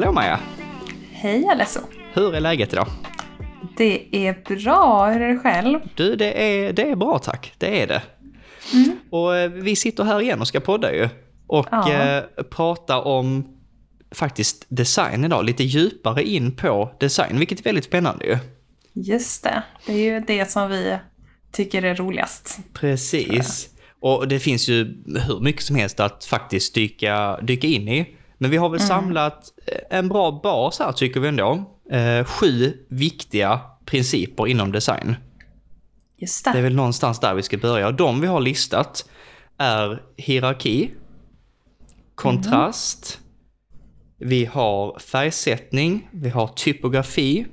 Hallå Maja! Hej Alesso! Hur är läget idag? Det är bra, hur är det själv? Du, det är, det är bra tack. Det är det. Mm. Och eh, vi sitter här igen och ska podda ju. Och Ja. eh, prata om faktiskt design idag. Lite djupare in på design, vilket är väldigt spännande ju. Just det, det är ju det som vi tycker är roligast. Precis. Och det finns ju hur mycket som helst att faktiskt dyka, dyka in i. Men vi har väl samlat eh, en bra bas här tycker vi ändå. Eh, sju viktiga principer inom design. Just Det är det. väl någonstans där vi ska börja. De vi har listat är hierarki, kontrast, vi har färgsättning, vi har typografi,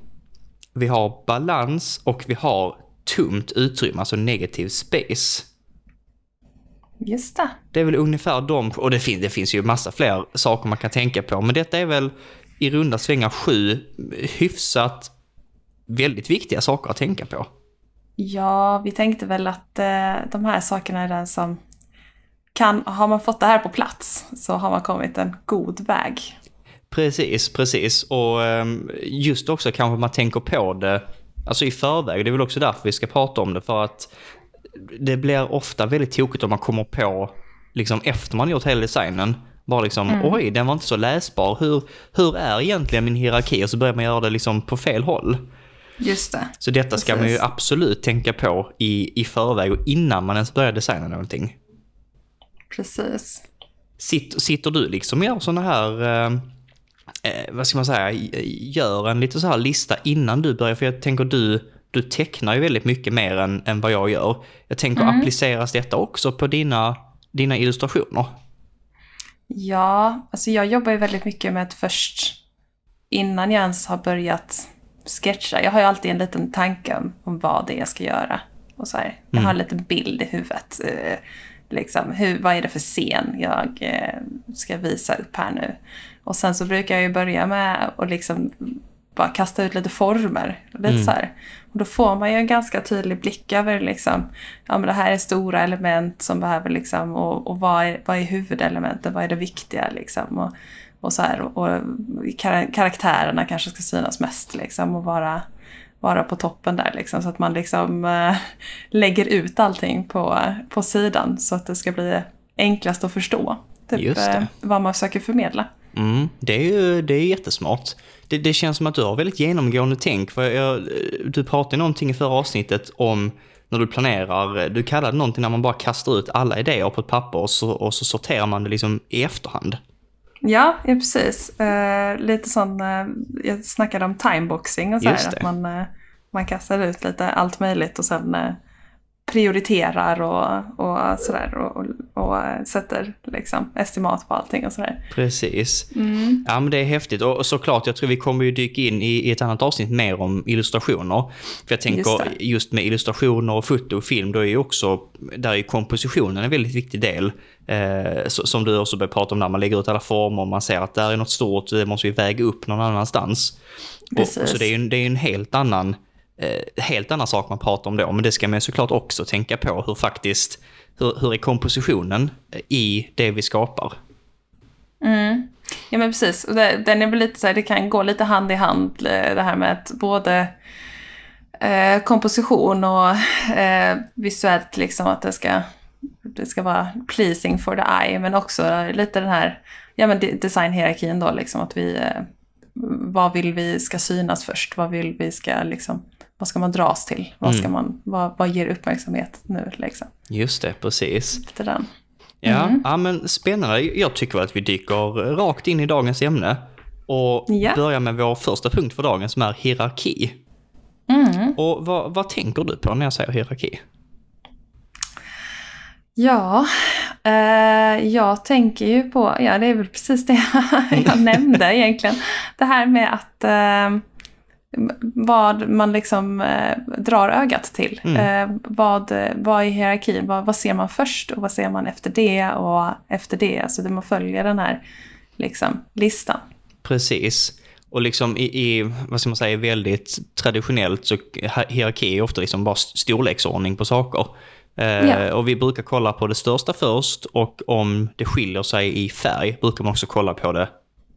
vi har balans och vi har tomt utrymme, alltså negativ space. Just det. Det är väl ungefär de, och det, fin- det finns ju massa fler saker man kan tänka på, men detta är väl i runda svängar sju hyfsat väldigt viktiga saker att tänka på. Ja, vi tänkte väl att eh, de här sakerna är den som kan, har man fått det här på plats så har man kommit en god väg. Precis, precis. Och ehm, just också kanske man tänker på det alltså i förväg. Det är väl också därför vi ska prata om det. För att det blir ofta väldigt tokigt om man kommer på, liksom efter man gjort hela designen, bara liksom oj, den var inte så läsbar. Hur, hur är egentligen min hierarki? Och så börjar man göra det liksom på fel håll. Just det. Så detta ska man ju Precis. absolut tänka på i, i förväg och innan man ens börjar designa någonting. Precis. Sitter, sitter du liksom och gör sådana här, eh, eh, vad ska man säga, gör en lite så här lista innan du börjar? För jag tänker du, du tecknar ju väldigt mycket mer än, än vad jag gör. Jag tänker, appliceras detta också på dina, dina illustrationer? Ja, alltså jag jobbar ju väldigt mycket med att först, innan jag ens har börjat sketcha, jag har ju alltid en liten tanke om, om vad det är jag ska göra. Och så här, jag har en liten bild i huvudet. Eh, liksom, hur, vad är det för scen jag eh, ska visa upp här nu? Och sen så brukar jag ju börja med att liksom bara kasta ut lite former. Lite så här. Och då får man ju en ganska tydlig blick över liksom, ja men det här är stora element som behöver liksom, och, och vad, är, vad är huvudelementen, vad är det viktiga liksom. Och, och så här, och, och kar- karaktärerna kanske ska synas mest liksom och vara, vara på toppen där liksom. Så att man liksom eh, lägger ut allting på, på sidan så att det ska bli enklast att förstå. Typ Just det. eh, vad man försöker förmedla. Mm, det är ju det är jättesmart. Det, det känns som att du har väldigt genomgående tänk. För jag, du pratade någonting i förra avsnittet om när du planerar, du kallade någonting när man bara kastar ut alla idéer på ett papper och så, och så sorterar man det liksom i efterhand. Ja, ja precis. Eh, lite sån, eh, jag snackade om timeboxing och så här, det. att man, eh, man kastar ut lite allt möjligt och sen eh, prioriterar och, och sådär och, och, och sätter liksom estimat på allting och sådär. Precis. Ja men det är häftigt och såklart jag tror vi kommer ju dyka in i, i ett annat avsnitt mer om illustrationer. För jag tänker Just just, med illustrationer och foto och film då är ju också, där är ju kompositionen en väldigt viktig del. Eh, som du också började prata om när man lägger ut alla former och man ser att där är något stort, det måste vi väga upp någon annanstans. Och, och Precis. så det är ju det är en helt annan, eh, helt annan sak man pratar om då, men det ska man såklart också tänka på hur faktiskt, hur, hur är kompositionen eh, i det vi skapar? Mm. Ja men precis, och det, den är väl lite så här, det kan gå lite hand i hand eh, det här med att både eh, komposition och eh, visuellt liksom att det ska, det ska vara pleasing for the eye men också lite den här ja, men designhierarkin då liksom att vi eh, vad vill vi ska synas först, vad vill vi ska liksom vad ska man dras till? Vad, ska man, vad, vad ger uppmärksamhet nu? Liksom? Just det, precis. Lite den. Ja, ja men spännande. Jag tycker att vi dyker rakt in i dagens ämne och Ja. börjar med vår första punkt för dagen som är hierarki. Mm. Och vad, vad tänker du på när jag säger hierarki? Ja, eh, jag tänker ju på, ja det är väl precis det jag nämnde egentligen. Det här med att eh, vad man liksom eh, drar ögat till. Eh, vad, vad är hierarkin? Vad, vad ser man först och vad ser man efter det och efter det? Alltså det man följer den här liksom, listan. Precis. Och liksom i, i, vad ska man säga, väldigt traditionellt så hierarki är ofta liksom bara storleksordning på saker. Eh, Ja. Och vi brukar kolla på det största först och om det skiljer sig i färg brukar man också kolla på det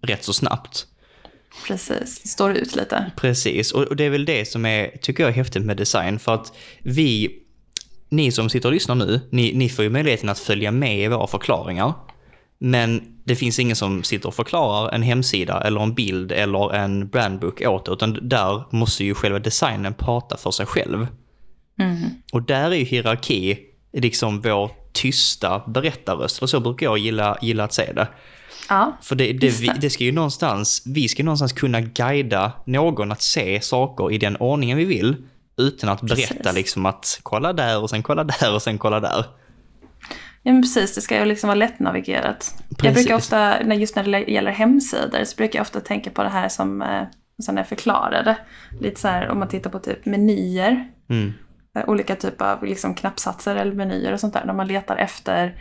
rätt så snabbt. Precis, står ut lite. Precis, och och det är väl det som är, tycker jag, är häftigt med design. För att vi, ni som sitter och lyssnar nu, ni, ni får ju möjligheten att följa med i våra förklaringar. Men det finns ingen som sitter och förklarar en hemsida eller en bild eller en brandbook åt er, utan där måste ju själva designen prata för sig själv. Och där är ju hierarki liksom vår tysta berättarröst, eller så brukar jag gilla, gilla att se det. Ja, För det, det, vi, det. ska ju någonstans, vi ska ju någonstans kunna guida någon att se saker i den ordningen vi vill, utan att berätta Precis. liksom att kolla där och sen kolla där och sen kolla där. Ja, men precis. Det ska ju liksom vara lättnavigerat. Jag brukar ofta, när- just när det gäller hemsidor, så brukar jag ofta tänka på det här som, eh, som jag förklarade. Lite så här om man tittar på typ menyer. Mm. Eh, Olika typer av liksom knappsatser eller menyer och sånt där. När man letar efter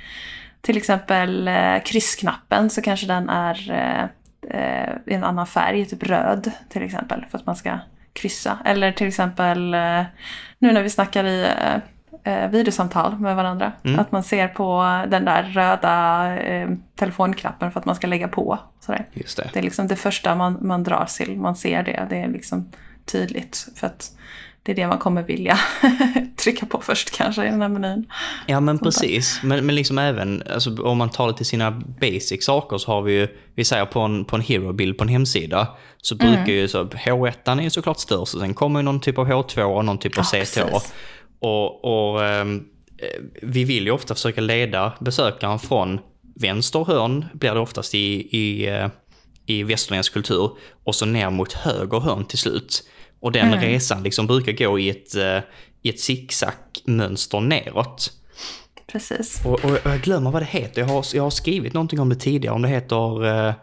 till exempel eh, kryssknappen så kanske den är eh, eh, i en annan färg, typ röd till exempel, för att man ska kryssa. Eller till exempel eh, nu när vi snackar i eh, eh, videosamtal med varandra, att man ser på den där röda eh, telefonknappen för att man ska lägga på. Sådär. Just det. Det är liksom det första man, man dras till, man ser det, det är liksom tydligt. För att det är det man kommer vilja trycka på först kanske i den här menyn. Ja men precis, men, men liksom även alltså, om man tar det till sina basic saker så har vi ju, vi säger på en, på en hero-bild på en hemsida, så brukar ju så, H1 är ju såklart störst och sen kommer ju någon typ av H2 och någon typ av Ja, C2. precis. Och, och ehm, eh, vi vill ju ofta försöka leda besökaren från vänster hörn, blir det oftast i, i, eh, i västerländsk kultur, och så ner mot höger hörn till slut. Och den resan liksom brukar gå i ett, eh, i ett zigzag-mönster neråt. Precis. Och, och jag glömmer vad det heter. Jag har, jag har skrivit någonting om det tidigare. Om det heter... Uh,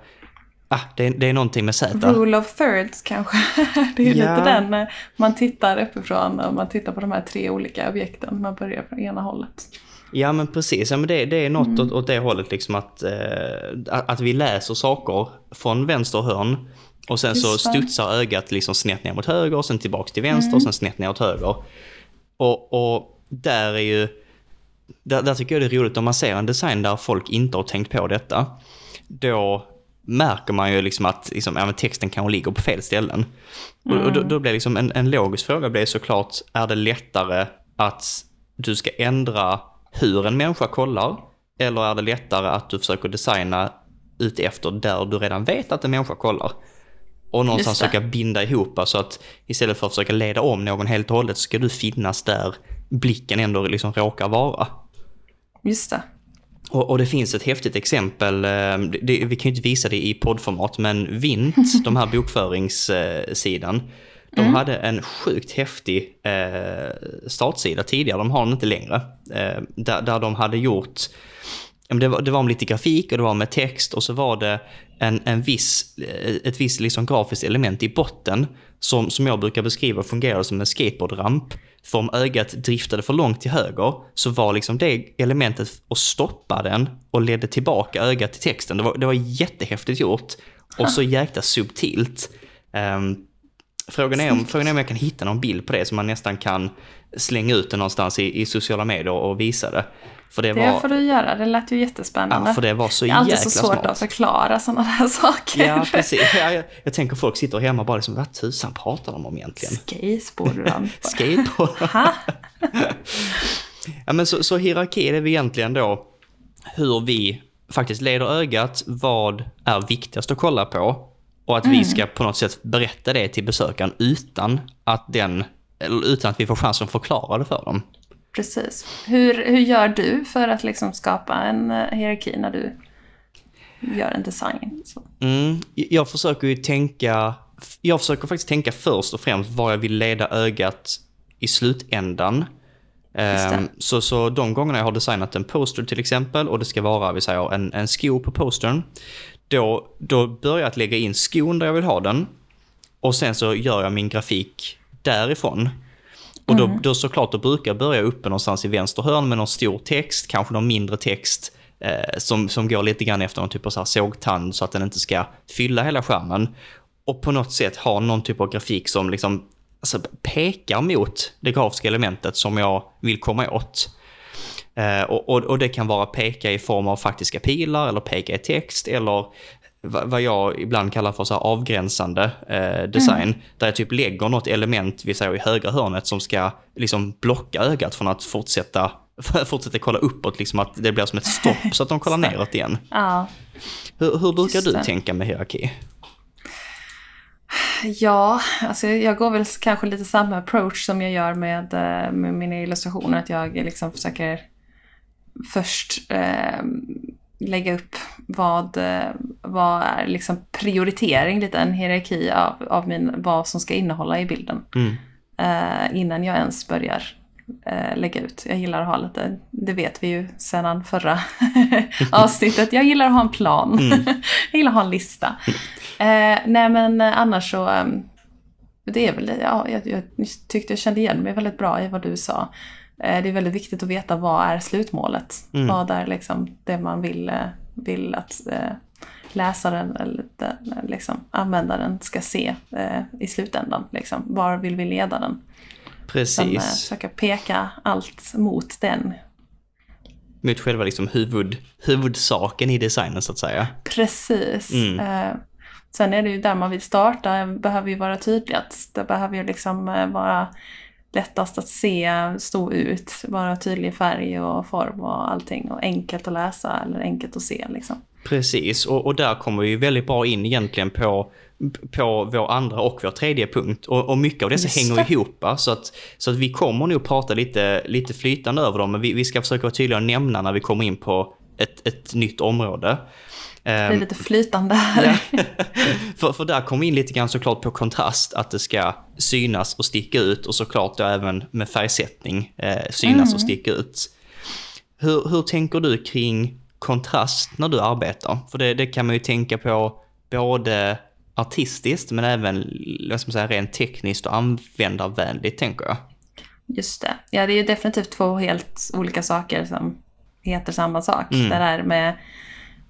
ah, det, är- det är någonting med Z. Rule of thirds kanske. Det är Ja. lite den när man tittar uppifrån och man tittar på de här tre olika objekten. Man börjar från ena hållet. Ja men precis, ja, men det, det är något åt, åt det hållet liksom att, eh, att vi läser saker från vänster hörn och sen så studsar ögat liksom snett ner mot höger sen tillbaks till vänster och sen snett ner åt höger. Och, och där är ju, där, där tycker jag det är roligt om man ser en design där folk inte har tänkt på detta. Då märker man ju liksom att liksom, ja, texten kanske ligger på fel ställen. Och, och då, då blir liksom en, en logisk fråga blir såklart, är det lättare att du ska ändra hur en människa kollar? Eller är det lättare att du försöker designa ut efter där du redan vet att en människa kollar? Och någonstans försöka binda ihop så att istället för att försöka leda om någon helt och hållet ska du finnas där blicken ändå liksom råkar vara. Just det. Och, och det finns ett häftigt exempel, eh, det, vi kan ju inte visa det i poddformat, men Vint, de här bokföringssidan, de hade en sjukt häftig eh, startsida tidigare, de har den inte längre. Eh, där, där de hade gjort, det var, det var med lite grafik och det var med text och så var det en, en viss, eh, ett visst liksom grafiskt element i botten som, som jag brukar beskriva fungerade som en skateboardramp. För om ögat driftade för långt till höger så var liksom det elementet att stoppa den och ledde tillbaka ögat till texten. Det var, det var jättehäftigt gjort och så jäkla subtilt. Um, Frågan är, om, frågan är om jag kan hitta någon bild på det som man nästan kan slänga ut det någonstans i, i sociala medier och visa det. För det, Det var, får du göra, det lät ju jättespännande. ja, för det var så det är jäkla alltid så svårt smart. att förklara sådana här saker. Ja, precis. Ja, jag, jag tänker folk sitter hemma och bara liksom, vad tusan pratar de om egentligen? Skateboardramp. Skateboard. Ja, men så, så hierarki är det egentligen då hur vi faktiskt leder ögat, vad är viktigast att kolla på och att vi ska på något sätt berätta det till besökaren utan att den utan att vi får chansen att förklara det för dem. Precis. Hur, hur gör du för att liksom skapa en eh, hierarki när du gör en design? Mm, jag försöker ju tänka, jag försöker faktiskt tänka först och främst var jag vill leda ögat i slutändan. Ehm, så, så de gångerna jag har designat en poster till exempel och det ska vara vi säger, en, en sko på postern. Då, då börjar jag att lägga in skon där jag vill ha den. Och sen så gör jag min grafik därifrån. Och då, då såklart, då brukar jag börja uppe någonstans i vänster hörn med någon stor text, kanske någon mindre text eh, som, som går lite grann efter någon typ av så här sågtand så att den inte ska fylla hela skärmen. Och på något sätt ha någon typ av grafik som liksom alltså, pekar mot det grafiska elementet som jag vill komma åt. Eh, och, och, och det kan vara peka i form av faktiska pilar eller peka i text eller vad jag ibland kallar för så avgränsande eh, design. Mm. Där jag typ lägger något element, vi säger i högra hörnet, som ska liksom blocka ögat från att fortsätta, fortsätta kolla uppåt, liksom att det blir som ett stopp så att de kollar neråt igen. Ja. Hur, hur brukar du tänka med hierarki? Ja, alltså jag går väl kanske lite samma approach som jag gör med, eh, med mina illustrationer. Att jag liksom försöker först eh, lägga upp vad, eh, vad är liksom prioritering, lite en hierarki av, av min, vad som ska innehålla i bilden. Mm. Eh, innan jag ens börjar eh, lägga ut. Jag gillar att ha lite, det vet vi ju sedan förra avsnittet, jag gillar att ha en plan. Mm. jag gillar att ha en lista. Eh, nej men annars så, um, det är väl, ja, jag, jag tyckte jag kände igen mig väldigt bra i vad du sa. Eh, det är väldigt viktigt att veta vad är slutmålet? Mm. Vad är liksom det man vill, eh, vill att eh, läsaren eller liksom, användaren ska se i slutändan. Liksom. Var vill vi leda den? Precis. Sen, försöka peka allt mot den. Mot själva liksom huvud, huvudsaken i designen så att säga. Precis. Mm. Sen är det ju där man vill starta, behöver ju vara tydligast. Det behöver ju liksom vara lättast att se, stå ut, vara tydlig färg och form och allting och enkelt att läsa eller enkelt att se liksom. Precis, och, och där kommer vi väldigt bra in egentligen på, på vår andra och vår tredje punkt. Och, och mycket av dessa hänger det. ihop, så att, så att vi kommer nog prata lite, lite flytande över dem, men vi, vi ska försöka vara tydliga och nämna när vi kommer in på ett, ett nytt område. Det är ehm, lite flytande här. Ja. för, för där kommer in lite grann såklart på kontrast, att det ska synas och sticka ut och såklart då även med färgsättning eh, synas mm. och sticka ut. Hur, hur tänker du kring kontrast när du arbetar? För det, det kan man ju tänka på både artistiskt men även vad ska man säga, rent tekniskt och användarvänligt tänker jag. Just det. Ja, det är ju definitivt två helt olika saker som heter samma sak. Mm. Det där med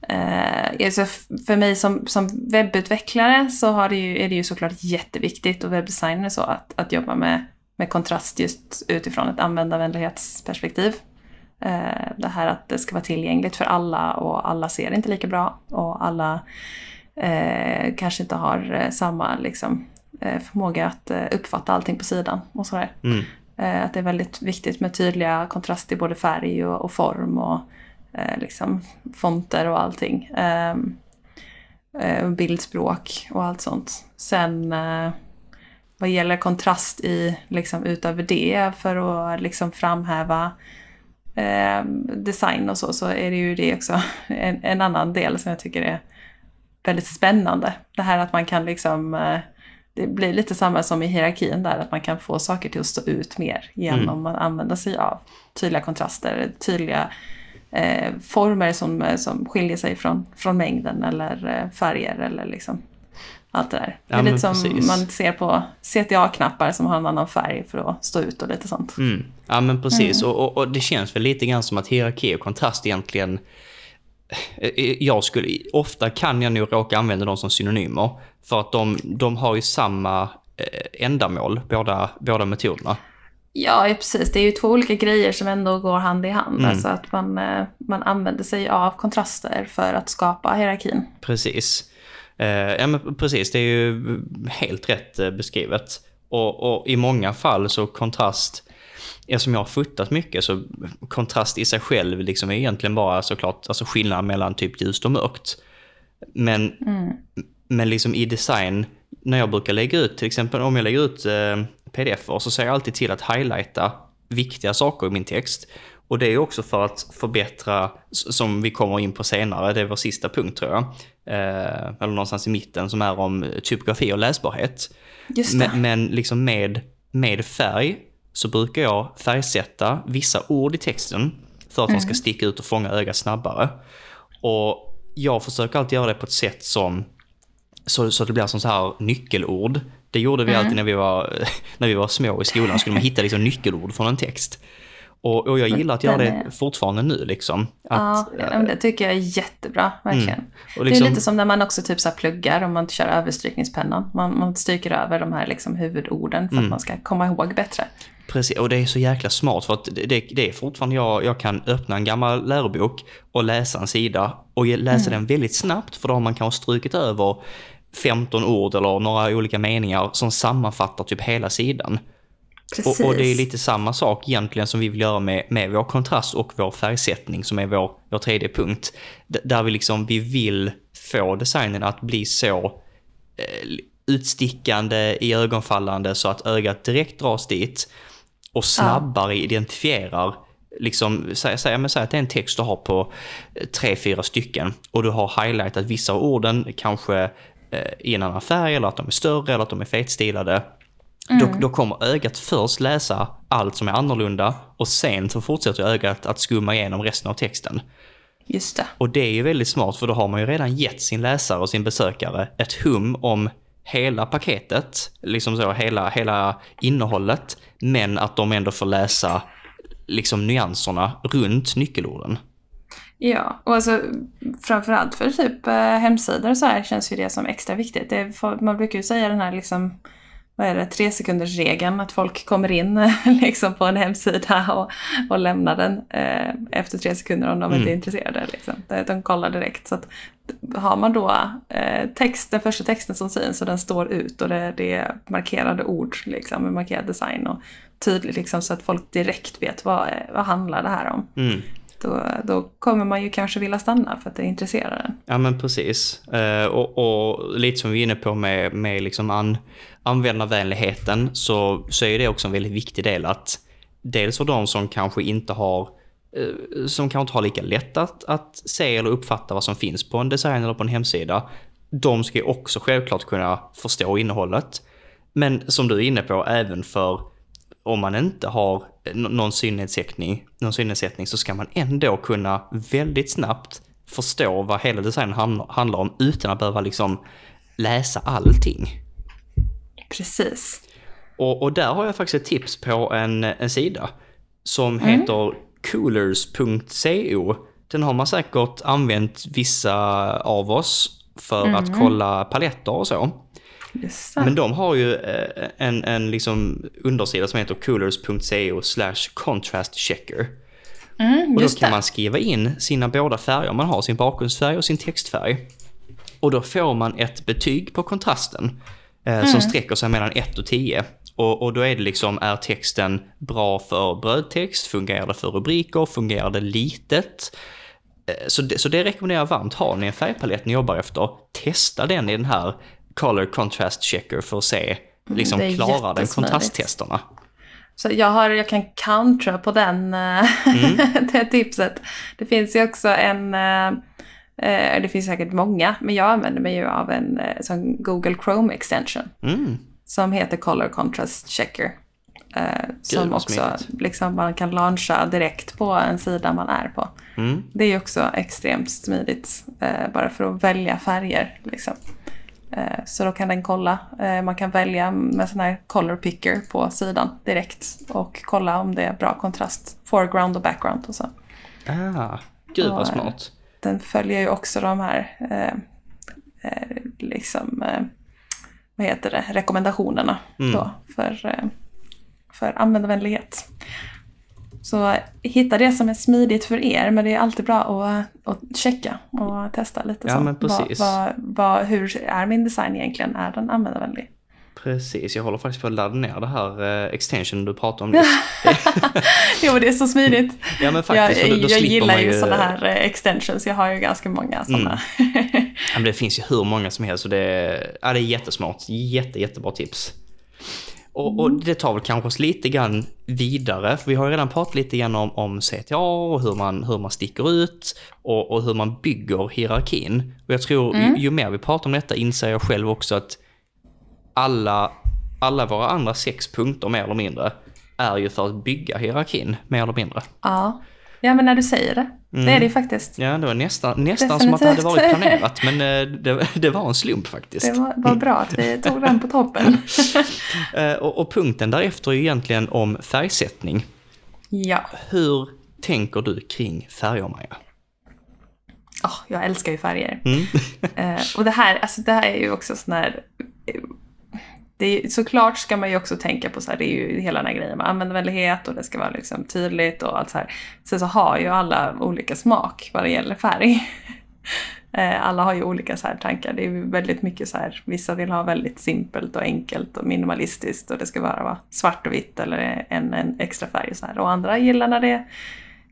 Eh, alltså för mig som, som webbutvecklare så det ju, är det ju såklart jätteviktigt och webbdesigner så att, att jobba med, med kontrast just utifrån ett användarvänlighetsperspektiv. Eh, det här att det ska vara tillgängligt för alla och alla ser inte lika bra och alla eh, kanske inte har eh, samma liksom, eh, förmåga att eh, uppfatta allting på sidan och sådär. Mm. Att det är väldigt viktigt med tydliga kontraster i både färg och, och form och eh, liksom fonter och allting. Ehm, eh, bildspråk och allt sånt. Sen eh, vad gäller kontrast i, liksom utöver det för att liksom framhäva eh, design och så, så är det ju det också en, en, annan del som jag tycker är väldigt spännande. Det här att man kan liksom, eh, det blir lite samma som i hierarkin där, att man kan få saker till att stå ut mer genom mm. att använda sig av tydliga kontraster, tydliga eh, former som, eh, som skiljer sig från, från mängden eller eh, färger eller liksom allt det där. Ja, det är lite som precis. man ser på CTA-knappar som har en annan färg för att stå ut och lite sånt. Mm. Ja men precis, mm. och, och, och, det känns väl lite grann som att hierarki och kontrast egentligen eh, jag skulle, ofta kan jag nog råka använda dem som synonymer. För att de, de har ju samma ändamål, båda, båda metoderna. Ja, precis. Det är ju två olika grejer som ändå går hand i hand. Mm. Alltså att man, eh, man använder sig av kontraster för att skapa hierarkin. Precis. Eh, ja, men precis, det är ju helt rätt eh, beskrivet. Och, och, i många fall så kontrast, eftersom jag har fotat mycket, så kontrast i sig själv liksom är egentligen bara såklart alltså skillnad mellan typ ljust och mörkt. Men, mm. men liksom i design, när jag brukar lägga ut, till exempel om jag lägger ut eh, pdf och så ser jag alltid till att highlighta viktiga saker i min text. Och det är också för att förbättra, som vi kommer in på senare, det är vår sista punkt tror jag. Eh, eller någonstans i mitten som är om typografi och läsbarhet. Men, men liksom med, med färg så brukar jag färgsätta vissa ord i texten för att mm. de ska mm. sticka ut och fånga ögat snabbare. Och jag försöker alltid göra det på ett sätt som så, så att det blir som så här nyckelord det gjorde vi mm. alltid när vi, var, när vi var små i skolan, skulle man hitta liksom nyckelord från en text. Och, och jag gillar att göra det fortfarande nu liksom. Att, ja, det tycker jag är jättebra, verkligen. Det liksom, är lite som när man också typ så pluggar och man kör överstrykningspennan. Man, man stryker över de här liksom huvudorden för Mm. att man ska komma ihåg bättre. Precis, och det är så jäkla smart för att det, det, det är fortfarande jag, jag kan öppna en gammal lärobok och läsa en sida och läsa den väldigt snabbt för då har man kanske strukit över 15 ord eller några olika meningar som sammanfattar typ hela sidan. Precis. Och, och det är lite samma sak egentligen som vi vill göra med, med vår kontrast och vår färgsättning som är vår, vår tredje punkt. D- där vi liksom, vi vill få designen att bli så eh, utstickande i ögonfallande så att ögat direkt dras dit och snabbare identifierar Liksom, säg, säg, men säg att det är en text du har på eh, tre, fyra stycken och du har highlightat vissa av orden, kanske i en annan färg eller att de är större eller att de är fetstilade. Då, då kommer ögat först läsa allt som är annorlunda och sen så fortsätter ögat att skumma igenom resten av texten. Just det. Och det är ju väldigt smart för då har man ju redan gett sin läsare och sin besökare ett hum om hela paketet, liksom så hela, hela innehållet, men att de ändå får läsa liksom nyanserna runt nyckelorden. Ja, och alltså framförallt för typ eh, hemsidor så här känns ju det som extra viktigt. Det är, man brukar ju säga den här liksom, vad är det, tre sekunders regeln att folk kommer in liksom på en hemsida och, och lämnar den eh, efter tre sekunder om de inte är intresserade. Liksom. De kollar direkt. Så att, har man då eh, text, den första texten som syns och den står ut och det, det är markerade ord liksom, med markerad design och tydligt liksom, så att folk direkt vet vad, vad handlar det här om. Mm. Då, då kommer man ju kanske vilja stanna för att det intresserar en. Ja men precis. Eh, och, och lite som vi är inne på med, med liksom an, användarvänligheten så, så är det också en väldigt viktig del att dels för de som kanske inte har eh, som kanske inte har lika lätt att, att se eller uppfatta vad som finns på en design eller på en hemsida. De ska ju också självklart kunna förstå innehållet. Men som du är inne på, även för om man inte har n- någon synnedsättning, någon synnedsättning så ska man ändå kunna väldigt snabbt förstå vad hela designen handlar om utan att behöva liksom läsa allting. Precis. Och, och där har jag faktiskt ett tips på en, en sida som heter coolers.co. Den har man säkert använt vissa av oss för att kolla paletter och så. Men de har ju eh, en, en liksom undersida som heter coolers.co slash contrast checker. mm, Och då kan det. man skriva in sina båda färger. Man har sin bakgrundsfärg och sin textfärg. Och då får man ett betyg på kontrasten eh, som sträcker sig mellan 1 och 10. Och, och då är det liksom, är texten bra för brödtext? Fungerar det för rubriker? Fungerar det litet? Eh, Så det, så det rekommenderar jag varmt. Har ni en färgpalett ni jobbar efter, testa den i den här Color Contrast Checker för att se, liksom det är klarar den kontrasttesterna? Så jag, har, jag kan countera på den, Mm. det tipset. Det finns ju också en, eh, det finns säkert många, men jag använder mig ju av en eh, sån Google Chrome extension Mm. som heter Color Contrast Checker. Eh, som också liksom, man kan launcha direkt på en sida man är på. Mm. Det är ju också extremt smidigt, eh, bara för att välja färger. Liksom. Eh, så då kan den kolla, eh, man kan välja med sån här color picker på sidan direkt och kolla om det är bra kontrast, foreground och background och så. Ah, gud vad eh, smart. Den följer ju också de här eh, liksom, eh, vad heter det, rekommendationerna då för, för användarvänlighet. Så hitta det som är smidigt för er, men det är alltid bra att, att checka och testa lite. Ja, så. men precis. Vad, vad, vad, hur är min design egentligen? Är den användarvänlig? Precis, jag håller faktiskt på att ladda ner det här eh, extension du pratade om nyss. jo, det är så smidigt. Ja men faktiskt, jag då, då jag gillar ju sådana här eh, extensions, jag har ju ganska många sådana. Ja, men det finns ju hur många som helst och det, är- ja, det är jättesmart. Jätte, jättebra tips. Och, och det tar väl kanske oss lite grann vidare, för vi har ju redan pratat lite grann om, om CTA och hur man, hur man sticker ut och, och hur man bygger hierarkin. Och jag tror ju, ju mer vi pratar om detta inser jag själv också att alla, alla våra andra sex punkter mer eller mindre är ju för att bygga hierarkin mer eller mindre. Ja. Ja, men när du säger det. Det är det ju faktiskt. Ja, det var nästan, nästan som att det hade varit planerat, men eh, det, det var en slump faktiskt. Det var, var bra att vi tog den på toppen. Eh, Och, och punkten därefter är ju egentligen om färgsättning. Ja. Hur tänker du kring färger, Maja? Oh, jag älskar ju färger. Mm. eh, och det här, alltså det här är ju också sån här... Det är, såklart ska man ju också tänka på så här, det är ju hela den här grejen med användarvänlighet och det ska vara liksom tydligt och allt så här. Sen så har ju alla olika smak vad det gäller färg. Eh, alla har ju olika så här tankar. Det är väldigt mycket så här, vissa vill ha väldigt simpelt och enkelt och minimalistiskt och det ska bara vara svart och vitt eller en, en extra färg och så här. Och andra gillar när det är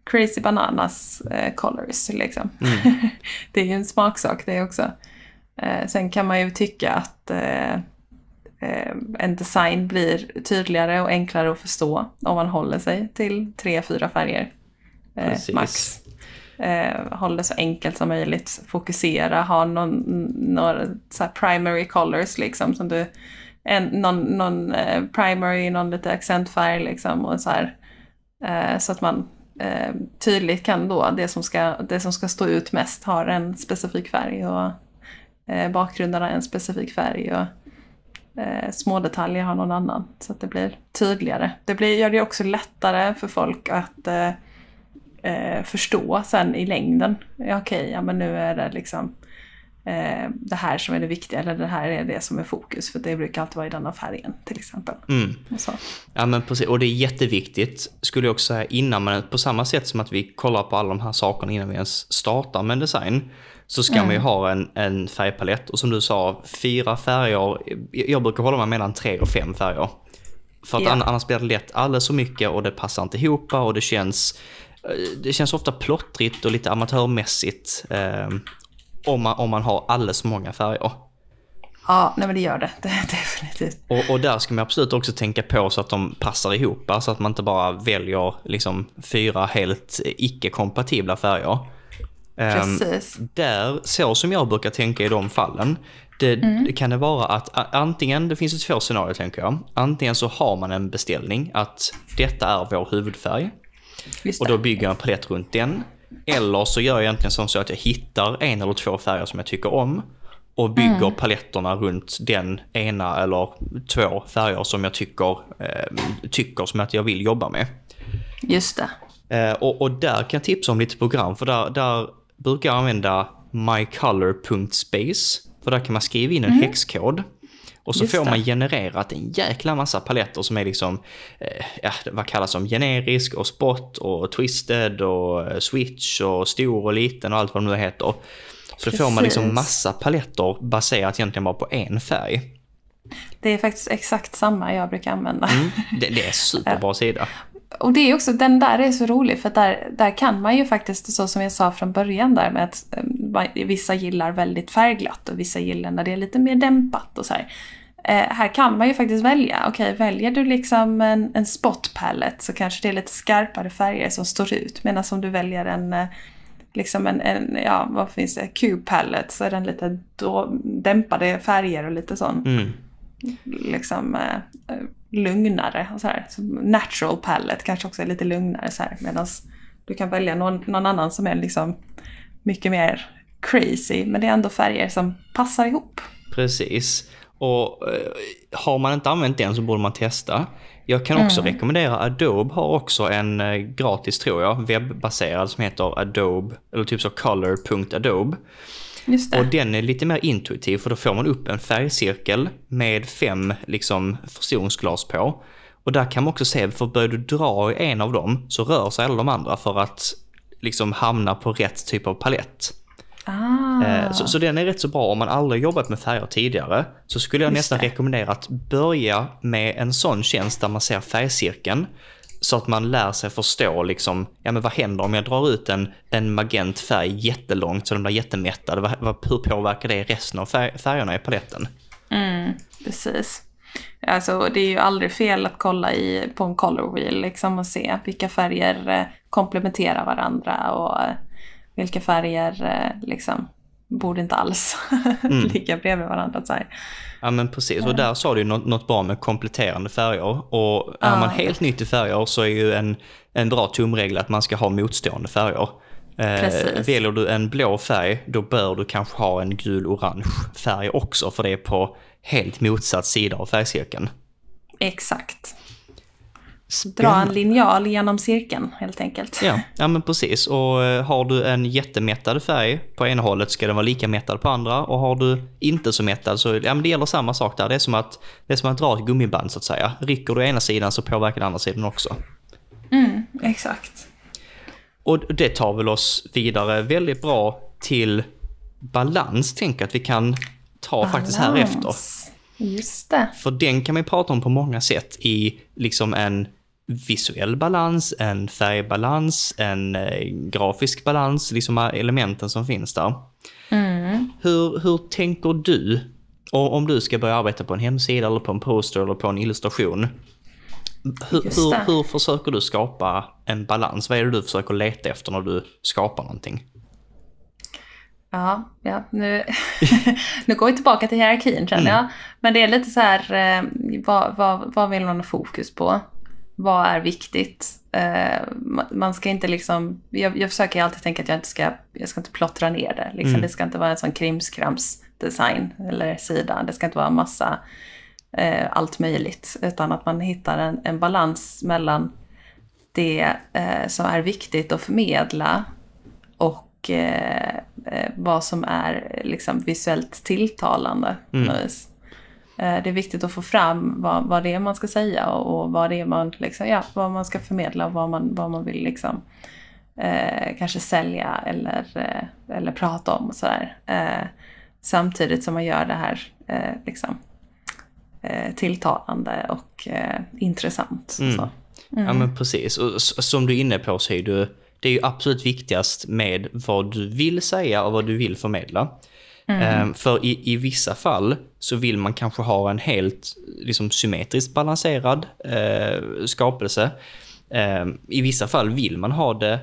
crazy bananas eh, colors liksom. Mm. det är ju en smaksak det också. Eh, sen kan man ju tycka att eh, eh, en design blir tydligare och enklare att förstå om man håller sig till tre, fyra färger. Eh, max. Eh, håll det så enkelt som möjligt. Fokusera, ha någon, några så primary colors liksom. Som du, en, någon, någon eh, primary, någon lite accentfärg liksom. Och så, här, eh, så att man eh, tydligt kan då, det som, ska, det som ska stå ut mest har en specifik färg och eh, bakgrunderna en specifik färg. Och, eh, små detaljer har någon annan. Så att det blir tydligare. Det blir, gör det också lättare för folk att eh, eh, förstå sen i längden. Ja, Okej, okay, ja men nu är det liksom eh, det här som är det viktiga eller det här är det som är fokus. För det brukar alltid vara i denna färgen till exempel. Mm. Ja men precis, och det är jätteviktigt skulle jag också säga innan man, på samma sätt som att vi kollar på alla de här sakerna innan vi ens startar med en design. Så ska mm. man ju ha en, en färgpalett och som du sa, fyra färger, jag brukar hålla mig mellan tre och fem färger. För att yeah. annars blir det lätt alldeles för mycket och det passar inte ihop och det känns Eh, det känns ofta plottrigt och lite amatörmässigt eh, om, man, om man har alldeles för många färger. Ja, nej men det gör det. det definitivt. Och, och, där ska man absolut också tänka på så att de passar ihop, så att man inte bara väljer liksom fyra helt icke-kompatibla färger. Ehm, Precis. Um, där, så som jag brukar tänka i de fallen, det, mm. det kan det vara att antingen, det finns ett två scenarier tänker jag, antingen så har man en beställning att detta är vår huvudfärg. Och då bygger jag en palett runt den. Eller så gör jag egentligen som så att jag hittar en eller två färger som jag tycker om och bygger mm. paletterna runt den ena eller två färger som jag tycker, eh, tycker som att jag vill jobba med. Just det. Eh, och, och, där kan jag tipsa om lite program, för där, där brukar använda mycolor.space. För där kan man skriva in en mm. häxkod. Och så Just får man genererat en jäkla massa paletter som är liksom, eh, ja, vad kallas som generisk och spot och twisted och eh, switch och stor och liten och allt vad det nu heter. Så Precis. får man liksom massa paletter baserat egentligen bara på en färg. Det är faktiskt exakt samma jag brukar använda. Mm, det, det är superbra sida. Och det är också, den där är så rolig för där, där kan man ju faktiskt, så som jag sa från början där med att eh, vissa gillar väldigt färgglatt och vissa gillar när det är lite mer dämpat och så här. Eh, här kan man ju faktiskt välja. Okej, okay, väljer du liksom en, en spot palette så kanske det är lite skarpare färger som står ut. Medan om du väljer en, eh, liksom en, en ja vad finns det, cube palette så är den lite då, dämpade färger och lite sån. Mm. Liksom eh, lugnare och så här. Så natural palette kanske också är lite lugnare så här. Medan du kan välja någon, någon annan som är liksom mycket mer crazy. Men det är ändå färger som passar ihop. Precis. Och eh, har man inte använt den så borde man testa. Jag kan också mm. rekommendera Adobe har också en eh, gratis tror jag, webbaserad som heter Adobe, eller typ så color.adobe. Och den är lite mer intuitiv för då får man upp en färgcirkel med fem liksom förstoringsglas på. Och där kan man också se, för börjar du dra i en av dem så rör sig alla de andra för att liksom hamna på rätt typ av palett. Ah. Eh, så, så den är rätt så bra om man aldrig jobbat med färger tidigare. Så skulle jag Just nästan det. rekommendera att börja med en sån tjänst där man ser färgcirkeln. Så att man lär sig förstå liksom, ja men vad händer om jag drar ut en, en magent färg jättelångt så den blir jättemättad? Vad, vad, hur påverkar det resten av färg, färgerna i paletten? Mm, precis. Alltså det är ju aldrig fel att kolla i, på en color wheel liksom och se vilka färger eh, komplementerar varandra och vilka färger eh, liksom borde inte alls mm. ligga bredvid varandra. Så här. Ja men precis, och där sa du något, något bra med kompletterande färger. Och är man helt nytt i färger så är ju en, en bra tumregel att man ska ha motstående färger. Eh, väljer du en blå färg, då bör du kanske ha en gul-orange färg också, för det är på helt motsatt sida av färgcirkeln. Exakt. Dra en linjal genom cirkeln helt enkelt. Ja, ja men precis. Och eh, har du en jättemättad färg på ena hållet ska den vara lika mättad på andra. Och har du inte så mättad så ja, men det gäller samma sak där. Det är, som att, det är som att dra ett gummiband så att säga. Rycker du ena sidan så påverkar den andra sidan också. Mm, exakt. Och det tar väl oss vidare väldigt bra till balans, tänker att vi kan ta balans. faktiskt här efter. Just det. För den kan man prata om på många sätt i liksom en visuell balans, en färgbalans, en eh, grafisk balans, liksom elementen som finns där. Mm. Hur, hur tänker du, och om du ska börja arbeta på en hemsida eller på en poster eller på en illustration, hur, hur, hur, försöker du skapa en balans? Vad är det du försöker leta efter när du skapar någonting? Ja, ja nu, nu går vi tillbaka till hierarkin känner jag. Mm. Men det är lite så här, eh, vad, vad, vad vill man ha fokus på? Vad är viktigt? Eh, man ska inte liksom, jag, jag försöker alltid tänka att jag inte ska, jag ska inte plottra ner det. Liksom. Mm. Det ska inte vara en sån krimskrams design eller sida. Det ska inte vara massa eh, allt möjligt. Utan att man hittar en, en balans mellan det eh, som är viktigt att förmedla och eh, eh vad som är liksom, visuellt tilltalande. Mm. Eh, det är viktigt att få fram vad, vad det är man ska säga och, och vad det är man, liksom, ja, vad man ska förmedla och vad man, vad man vill liksom, eh, kanske sälja eller, eh, eller prata om. Och sådär. Eh, samtidigt som man gör det här liksom, eh, tilltalande och eh, intressant. Mm. Så. Mm. Ja men precis, och som du är inne på så är du, det är ju absolut viktigast med vad du vill säga och vad du vill förmedla. Mm. Um, för i, i vissa fall så vill man kanske ha en helt liksom, symmetriskt balanserad uh, skapelse. Um, I vissa fall vill man ha det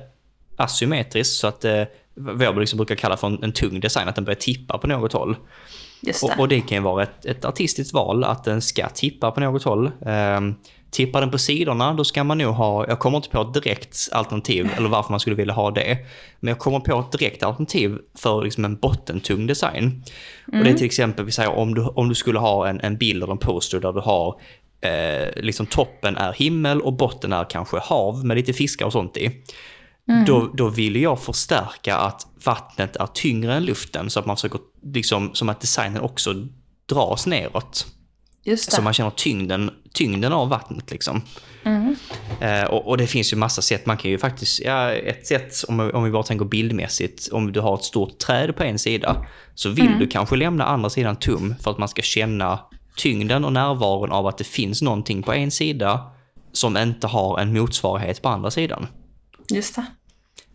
asymmetriskt så att uh, vad jag liksom brukar kalla för en, en tung design, att den börjar tippa på något håll. Det. Och, och, det kan ju vara ett, ett artistiskt val att den ska tippa på något håll. Um, tippar den på sidorna, då ska man nog ha, jag kommer inte på ett direkt alternativ, eller varför man skulle vilja ha det. Men jag kommer på ett direkt alternativ för liksom en bottentung design. Mm. Och det är mm. till exempel, vi säger om du, om du skulle ha en, en bild eller en poster där du har eh, liksom toppen är himmel och botten är kanske hav med lite fiskar och sånt i. Mm. Då, då vill jag förstärka att vattnet är tyngre än luften så att man försöker, liksom, som att designen också dras neråt. Just det. Så man känner tyngden, tyngden av vattnet liksom. Mm. Eh, och, och, det finns ju massa sätt, man kan ju faktiskt, ja ett sätt om, om vi bara tänker bildmässigt, om du har ett stort träd på en sida, så vill mm. du kanske lämna andra sidan tum för att man ska känna tyngden och närvaron av att det finns någonting på en sida som inte har en motsvarighet på andra sidan. Just det.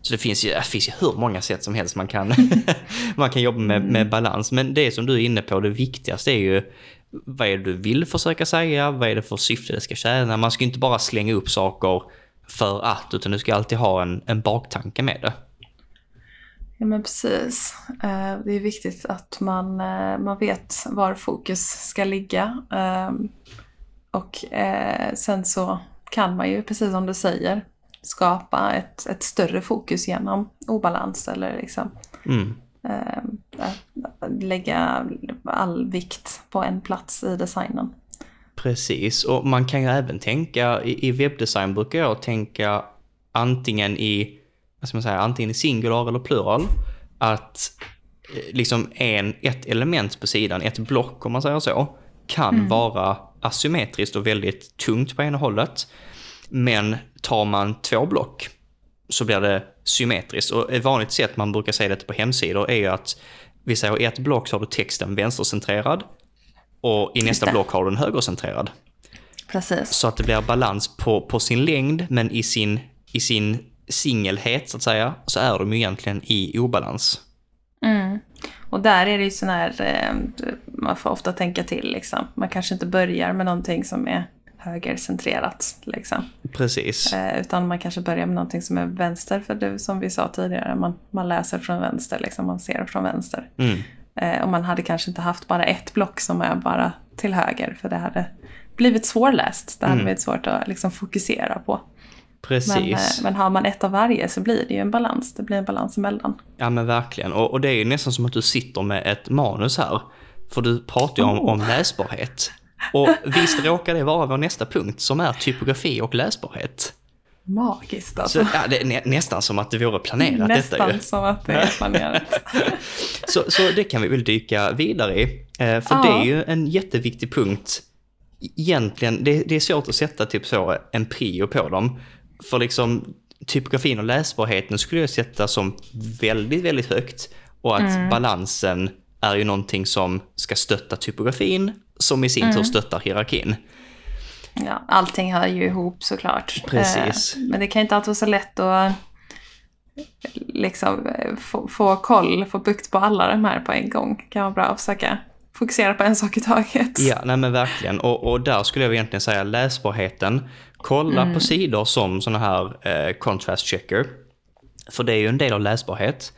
Så det finns ju, det finns ju hur många sätt som helst man kan, man kan jobba med, med balans. Men det som du är inne på, det viktigaste är ju vad är det du vill försöka säga? Vad är det för syfte det ska tjäna? Man ska inte bara slänga upp saker för att, utan du ska alltid ha en, en baktanke med det. Ja men precis. Eh, det är viktigt att man, eh, man vet var fokus ska ligga. Ehm, och eh, sen så kan man ju, precis som du säger, skapa ett, ett större fokus genom obalans eller liksom mm. Eh, lägga all vikt på en plats i designen. Precis, och man kan ju även tänka, i, webbdesign brukar jag tänka antingen i, vad ska man säga, antingen i singular eller plural. Att eh, liksom en, ett element på sidan, ett block om man säger så, kan mm. vara asymmetriskt och väldigt tungt på ena hållet. Men tar man två block så blir det symmetriskt. Och ett vanligt sätt man brukar säga det på hemsidor är att vi säger i ett block så har du texten vänstercentrerad och i nästa block har du den högercentrerad. Precis. Så att det blir balans på, på sin längd men i sin, i sin singelhet så att säga så är de ju egentligen i obalans. Mm. Och där är det ju sån här, eh, man får ofta tänka till liksom. Man kanske inte börjar med någonting som är högercentrerat. Liksom. Precis. Eh, utan man kanske börjar med någonting som är vänster, för det som vi sa tidigare, man, man läser från vänster, liksom, man ser från vänster. Mm. Eh, och man hade kanske inte haft bara ett block som är bara till höger, för det hade blivit svårläst. Det hade mm. blivit svårt att liksom, fokusera på. Precis. Men, eh, men, har man ett av varje så blir det ju en balans. Det blir en balans emellan. Ja men verkligen. Och, och det är ju nästan som att du sitter med ett manus här. För du pratar ju om, oh. om läsbarhet. Och visst råkar det vara vår nästa punkt som är typografi och läsbarhet. Magiskt alltså. Så, ja, det är nä nästan som att det vore planerat Nästan detta ju. som att det är planerat. Så, så det kan vi väl dyka vidare i. Eh, för Ja. det är ju en jätteviktig punkt. Egentligen, det, det är svårt att sätta typ så en prio på dem. För liksom typografin och läsbarheten skulle jag sätta som väldigt, väldigt högt. Och att Mm. balansen är ju någonting som ska stötta typografin, som i sin Mm. tur stöttar hierarkin. Ja, allting hör ju ihop såklart. Precis. Eh, Men det kan inte alltid vara så lätt att liksom få, få koll, få bukt på alla de här på en gång. Det kan vara bra att försöka fokusera på en sak i taget. Ja, nej men verkligen. Och, och där skulle jag egentligen säga läsbarheten. Kolla Mm. på sidor som såna här eh, contrast checker. För det är ju en del av läsbarhet.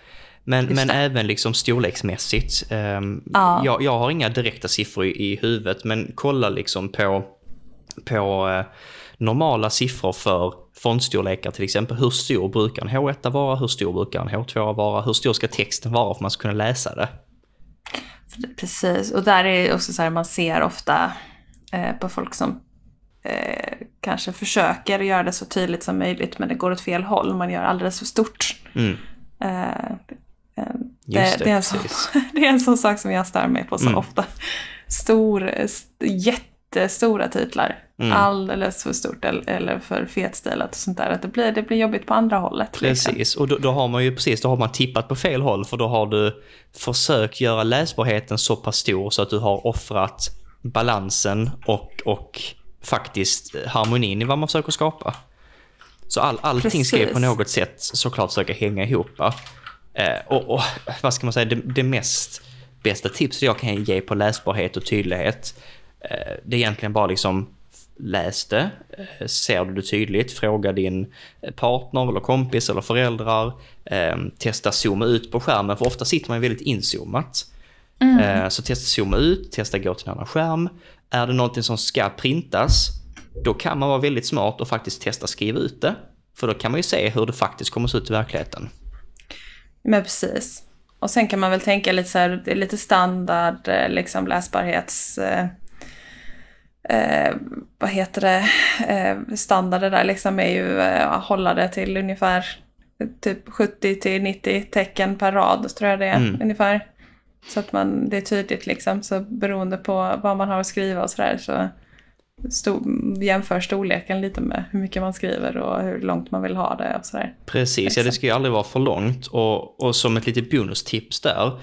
Men, men det. även liksom storleksmässigt. Ehm, Ja. jag, jag har inga direkta siffror i, i huvudet, men kolla liksom på, på eh, normala siffror för fontstorlekar till exempel. Hur stor brukar en H1 vara? Hur stor brukar en H2 vara? Hur stor ska texten vara för att man ska kunna läsa det? Precis, och där är det också så här man ser ofta eh, på folk som eh, kanske försöker göra det så tydligt som möjligt men det går åt fel håll. Man gör alldeles för stort. Mm. Eh, eh, Just det, det, är en sån, precis. det är en sån sak som jag stör mig på så Mm. ofta. Stor, st- jättestora titlar. Mm. Alldeles för stort eller, för fetstilat och sånt där. Att det, blir, det blir jobbigt på andra hållet. liksom. Precis, och då, då har man ju precis, då har man tippat på fel håll för då har du försökt göra läsbarheten så pass stor så att du har offrat balansen och, och faktiskt harmonin i vad man försöker skapa. Så all, allting ska ju på Precis. något sätt såklart försöka hänga ihop. Eh, och, och vad ska man säga, det, det mest bästa tipset jag kan ge på läsbarhet och tydlighet, eh, det är egentligen bara liksom läs det, eh, ser du det tydligt, fråga din partner eller kompis eller föräldrar, eh, testa zooma ut på skärmen, för ofta sitter man väldigt inzoomat. Eh, Så testa zooma ut, testa gå till en annan skärm. Är det någonting som ska printas, då kan man vara väldigt smart och faktiskt testa skriva ut det. För då kan man ju se hur det faktiskt kommer se ut i verkligheten. Men precis. Och sen kan man väl tänka lite så här, lite standard eh, liksom läsbarhets... Eh, eh, vad heter det? Eh, standarder där liksom är ju eh, hålla det till ungefär typ 70 till 90 tecken per rad tror jag det är Mm. ungefär. Så att man, det är tydligt liksom. Så beroende på vad man har att skriva och sådär så sto, jämför storleken lite med hur mycket man skriver och hur långt man vill ha det och sådär. Precis, ja det ska ju aldrig vara för långt. Och, och som ett litet bonustips där,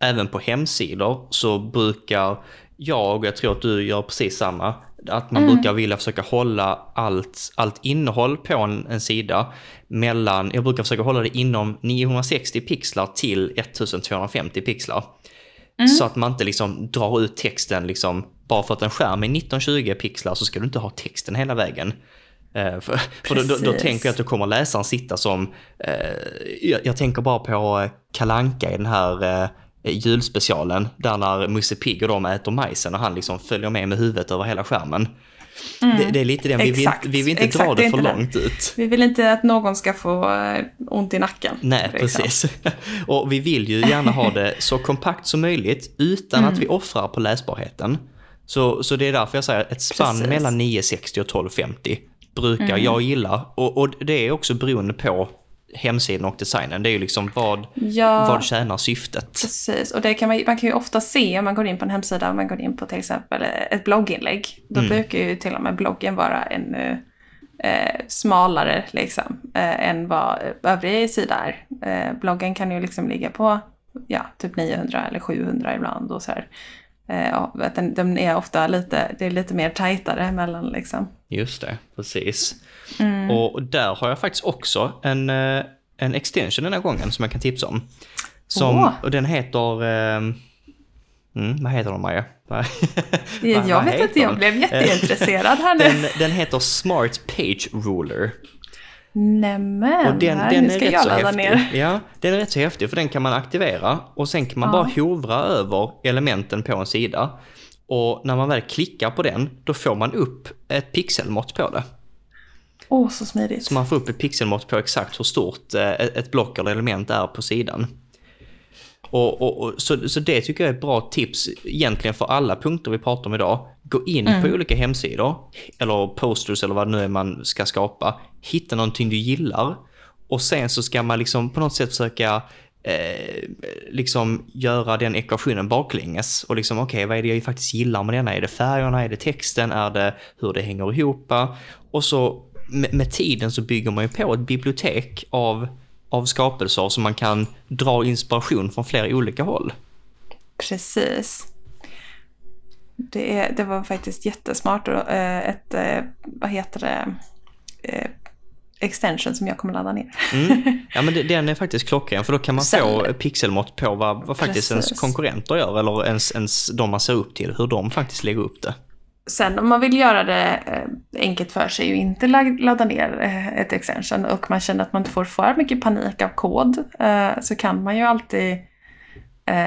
även på hemsidor så brukar jag, och jag tror att du gör precis samma, att man brukar vilja försöka hålla allt, allt innehåll på en, en sida mellan, jag brukar försöka hålla det inom 960 pixlar till 1250 pixlar. Så att man inte liksom drar ut texten liksom, bara för att en skärm är 1920 pixlar så ska du inte ha texten hela vägen. Eh, för för då, då, då tänker jag att då kommer läsaren sitta som, eh, jag, jag tänker bara på eh, Kalanka i den här eh, julspecialen, där när Musse Pigg och de äter majsen och han liksom följer med med huvudet över hela skärmen. Det, det är lite den, vi vill, vi vill inte Exakt, dra det det för inte det. långt ut. Vi vill inte att någon ska få eh, ont i nacken. Nej, precis. Och vi vill ju gärna ha det så kompakt som möjligt utan Mm. att vi offrar på läsbarheten. Så, så det är därför jag säger ett spann Precis. mellan 960 och 1250 brukar Mm. jag gilla. Och, och det är också beroende på hemsidan och designen. Det är ju liksom vad, Ja, vad tjänar syftet. precis. Och det kan man, man kan ju ofta se om man går in på en hemsida, om man går in på till exempel ett blogginlägg. Då Mm. brukar ju till och med bloggen vara en eh, eh, smalare liksom, eh, än vad övriga sida är. Eh, bloggen kan ju liksom ligga på ja, typ 900 eller 700 ibland och så här. Eh, ja, att den, den är ofta lite, det är lite mer tajtare mellan liksom. Just det, precis. Mm. Och där har jag faktiskt också en, eh, en extension den här gången som jag kan tipsa om. Som, Åh. Och den heter... ehm, Mm, vad heter den Maja? Jag vet inte, jag blev jätteintresserad här nu. Den, den heter Smart Page Ruler. Nämen, Och den, här, den nu är ska rätt jag ladda häftig. ner. Ja, den är rätt så häftig för den kan man aktivera och sen kan man Ja. bara hovra över elementen på en sida. Och när man väl klickar på den, då får man upp ett pixelmått på det. Åh, så smidigt. Så man får upp ett pixelmått på exakt hur stort eh, ett block eller element är på sidan. Och, och, och, så, så det tycker jag är ett bra tips egentligen för alla punkter vi pratar om idag. Gå in Mm. på olika hemsidor, eller posters eller vad det nu är man ska skapa. Hitta någonting du gillar och sen så ska man liksom på något sätt försöka eh, liksom göra den ekvationen baklänges och liksom okej, vad är det jag faktiskt gillar med denna? Är det färgerna? Är det texten? Är det hur det hänger ihop? Och så med, med tiden så bygger man ju på ett bibliotek av, av skapelser som man kan dra inspiration från flera olika håll. Precis. Det, är, det var faktiskt jättesmart. Och, eh, ett, eh, vad heter det, eh, extension som jag kommer ladda ner. Mm. Ja men det, den är faktiskt klockren för då kan man Sen- få pixelmått på vad, vad faktiskt ens konkurrenter gör eller ens, ens de man ser upp till, hur de faktiskt lägger upp det. Sen om man vill göra det eh, enkelt för sig och inte la- ladda ner eh, ett extension och man känner att man inte får för mycket panik av kod eh, så kan man ju alltid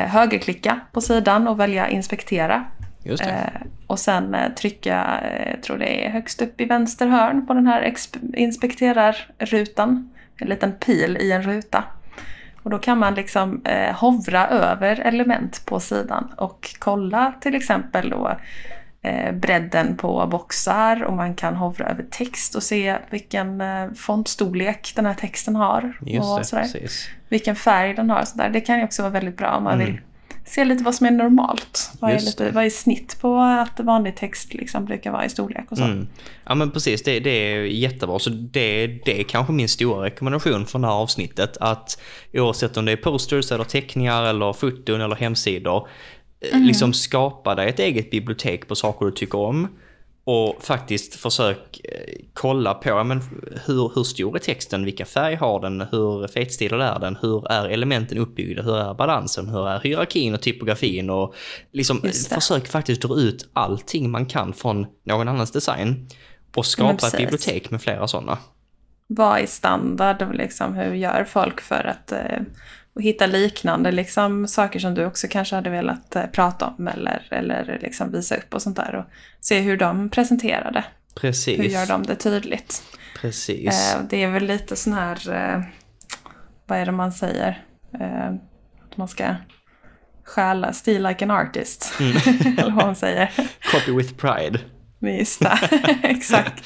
högerklicka på sidan och välja inspektera. Just det. Och sen trycka, jag tror det är högst upp i vänster hörn på den här inspekterar-rutan. En liten pil i en ruta. Och då kan man liksom eh, hovra över element på sidan och kolla till exempel då bredden på boxar och man kan hovra över text och se vilken eh, fontstorlek den här texten har. Och sådär. precis. Vilken färg den har sådär. Det kan ju också vara väldigt bra om man Mm. vill se lite vad som är normalt. Vad är, lite, vad är snitt på att vanlig text liksom brukar vara i storlek och så. Mm. Ja men precis, det, det är jättebra. Så det, det är kanske min stora rekommendation för det här avsnittet. Att oavsett om det är posters eller teckningar eller foton eller hemsidor. Eh, Liksom skapa dig ett eget bibliotek på saker du tycker om. Och faktiskt försök eh, kolla på ja, men hur, hur stor är texten, vilken färg har den, hur fetstilad är den, hur är elementen uppbyggda, hur är balansen, hur är hierarkin och typografin? Och liksom försök faktiskt dra ut allting man kan från någon annans design och skapa ett bibliotek med flera sådana. Vad är standard och liksom, hur gör folk för att eh, hitta liknande liksom, saker som du också kanske hade velat eh, prata om eller, eller liksom visa upp och sånt där. Och se hur de presenterar det. Precis. Hur gör de det tydligt? Precis. Eh, det är väl lite sån här, eh, vad är det man säger? Eh, att man ska stjäla, steal like an artist. Mm. Eller vad man säger. Copy with pride. Det, exakt.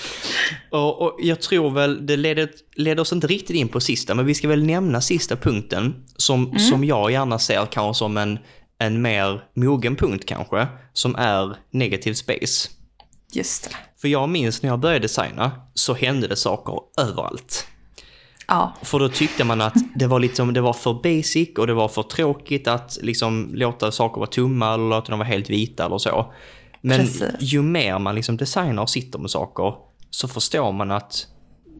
Och, och jag tror väl, det leder, leder oss inte riktigt in på sista, men vi ska väl nämna sista punkten som, som jag gärna ser kanske som en, en mer mogen punkt kanske, som är negative space. Just det. För jag minns när jag började designa så hände det saker överallt. Ja, För då tyckte man att det var, liksom, det var för basic och det var för tråkigt att liksom låta saker vara tomma eller låta dem vara helt vita eller så. Men Precis. ju mer man liksom designar och sitter med saker så förstår man att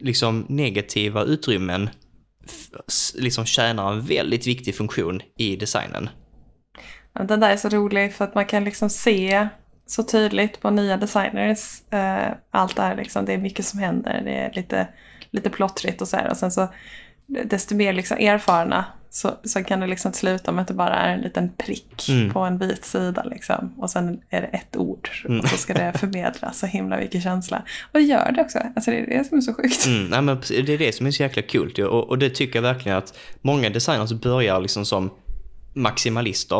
liksom negativa utrymmen liksom tjänar en väldigt viktig funktion i designen. Den där är så rolig för att man kan liksom se så tydligt på nya designers. Eh, allt här liksom, det är mycket som händer. Det är lite, lite plottrigt och så här. Och sen så desto mer liksom erfarna så, så kan det liksom sluta med att det bara är en liten prick Mm. på en vit sida liksom. Och sen är det ett ord Mm. och så ska det förmedla så himla mycket känsla. Och det gör det också. Alltså det är det som är så sjukt. Mm, nej, men det är det som är så jäkla kul ju. och, och det tycker jag verkligen att många designers börjar liksom som maximalister.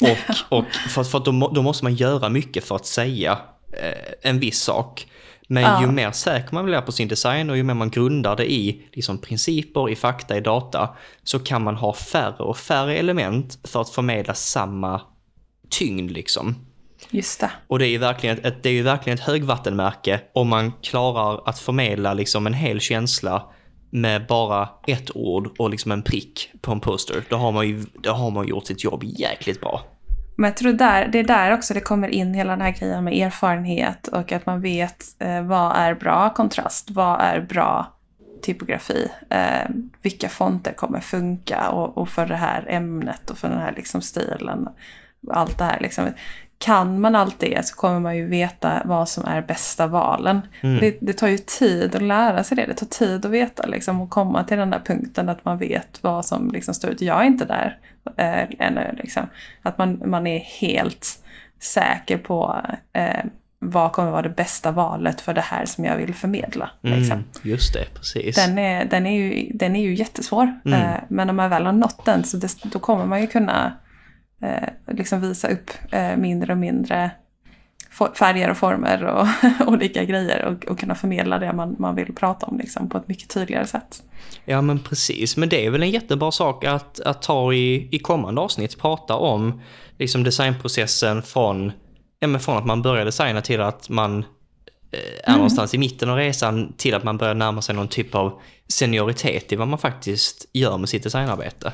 Och, och för, för att då, då måste man göra mycket för att säga eh, en viss sak. Men Ja. ju mer säker man blir på sin design och ju mer man grundar det i liksom, principer, i fakta, i data, så kan man ha färre och färre element för att förmedla samma tyngd liksom. Just det. Och det är ju verkligen ett, det är ju verkligen ett högvattenmärke om man klarar att förmedla liksom en hel känsla med bara ett ord och liksom en prick på en poster. Då har man ju, då har man gjort sitt jobb jäkligt bra. Men jag tror där, det är där också det kommer in hela den här grejen med erfarenhet och att man vet eh, vad är bra kontrast, vad är bra typografi, eh, vilka fonter kommer funka och, och för det här ämnet och för den här liksom stilen. Allt det här liksom. Kan man allt det så kommer man ju veta vad som är bästa valen. Mm. Det, det tar ju tid att lära sig det. Det tar tid att veta liksom, och komma till den där punkten att man vet vad som liksom står ut. Jag är inte där eh, ännu. Liksom. Att man, man är helt säker på eh, vad kommer vara det bästa valet för det här som jag vill förmedla. Liksom. Mm, just det, precis. Den, är, den, är ju, den är ju jättesvår. Mm. Eh, men om man väl har nått den så det, då kommer man ju kunna eh, liksom visa upp eh, mindre och mindre färger och former och olika grejer och, och kunna förmedla det man, man vill prata om liksom, på ett mycket tydligare sätt. Ja men precis, men det är väl en jättebra sak att, att ta i, i kommande avsnitt, prata om liksom designprocessen från, ja, men från att man börjar designa till att man eh, är Mm. någonstans i mitten av resan till att man börjar närma sig någon typ av senioritet i vad man faktiskt gör med sitt designarbete.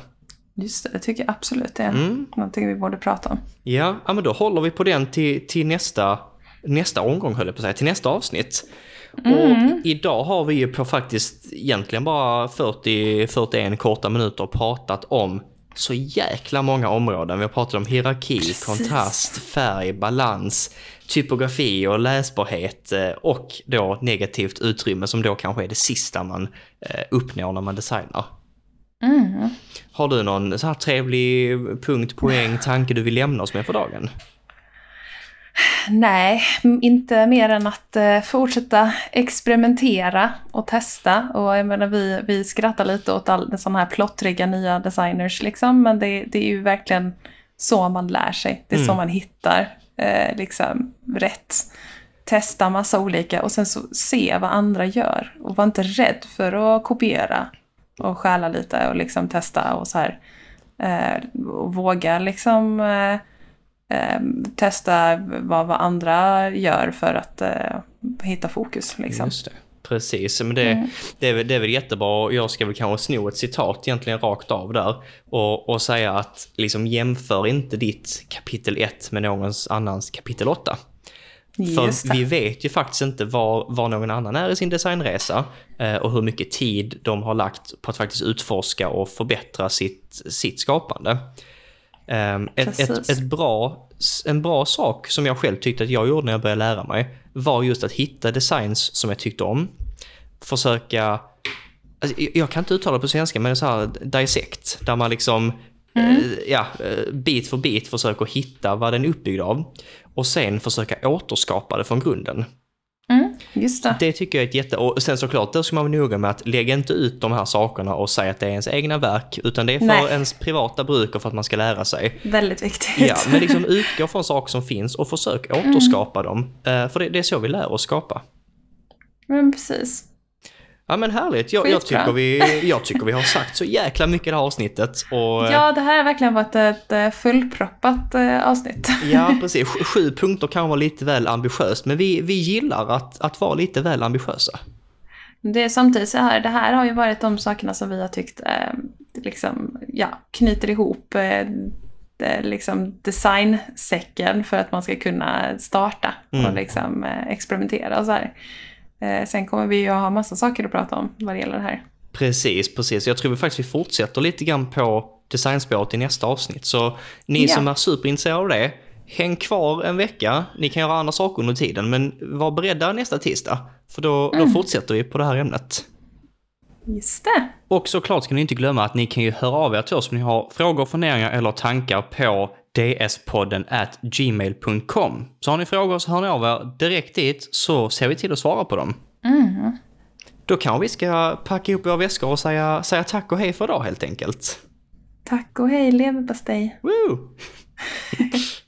Just det, det tycker jag absolut är Mm. någonting vi borde prata om. Ja, ja men då håller vi på den till, till nästa, nästa omgång höll jag på att säga, till nästa avsnitt. Och idag har vi ju på faktiskt egentligen bara 40-41 korta minuter pratat om så jäkla många områden. Vi har pratat om hierarki, Precis. kontrast, färg, balans, typografi och läsbarhet eh, och då negativt utrymme som då kanske är det sista man eh, uppnår när man designar. Mm. Har du någon så här trevlig punkt, poäng, tanke du vill lämna oss med för dagen? Nej, inte mer än att eh, fortsätta experimentera och testa. Och jag menar, vi, vi skrattar lite åt all sådana här plottriga nya designers liksom, men det, det är ju verkligen så man lär sig. Det är så Mm. man hittar eh, liksom rätt. Testa massa olika och sen så se vad andra gör. Och var inte rädd för att kopiera och stjäla lite och liksom testa och så här. Eh, och våga liksom eh, eh, testa vad, vad andra gör för att eh, hitta fokus. Liksom. Just det. Precis, men det, det, är, det är väl jättebra. Jag ska väl kanske sno ett citat egentligen rakt av där och, och säga att liksom jämför inte ditt kapitel 1 med någons annans kapitel 8. För vi vet ju faktiskt inte var, var någon annan är i sin designresa eh, och hur mycket tid de har lagt på att faktiskt utforska och förbättra sitt, sitt skapande. Ehm, ett, ett, ett bra, en bra sak som jag själv tyckte att jag gjorde när jag började lära mig var just att hitta designs som jag tyckte om. Försöka, alltså, jag- kan inte uttala det på svenska men så här dissect, där man liksom eh, ja, eh, bit för bit försöker hitta vad den är uppbyggd av och sen försöka återskapa det från grunden. Mm, just det. Det tycker jag är ett jätte... Och sen såklart, då ska man vara noga med att lägga inte ut de här sakerna och säga att det är ens egna verk, utan det är för Nej. ens privata bruk och för att man ska lära sig. Väldigt viktigt. Ja, men liksom utgå från saker som finns och försök återskapa dem. Eh, För det, det är så vi lär oss skapa. Men precis. Ja men härligt, jag, jag, tycker vi, jag tycker vi har sagt så jäkla mycket i det här avsnittet. Och, Ja, det här har verkligen varit ett eh, fullproppat eh, avsnitt. ja precis, Sju- punkter kan vara lite väl ambitiöst, men vi, vi gillar att, att vara lite väl ambitiösa. Det är samtidigt så här, det här har ju varit de sakerna som vi har tyckt eh, liksom, ja, knyter ihop eh, liksom designsäcken för att man ska kunna starta Mm. och liksom eh, experimentera och så här. Eh, sen kommer vi ju ha massa saker att prata om vad det gäller det här. Precis, precis. Jag tror vi faktiskt vi fortsätter lite grann på designspåret i nästa avsnitt. Så ni Ja. som är superintresserade av det, häng kvar en vecka. Ni kan göra andra saker under tiden, men var beredda nästa tisdag. För då, då fortsätter vi på det här ämnet. Just det. Och såklart ska ni inte glömma att ni kan ju höra av er till oss om ni har frågor, funderingar eller tankar på dspodden at gmail.com. Så har ni frågor så hör ni av er direkt dit så ser vi till att svara på dem. Mm. Då kanske vi ska packa ihop våra väskor och säga, säga tack och hej för idag helt enkelt. Tack och hej leverpastej. Woo!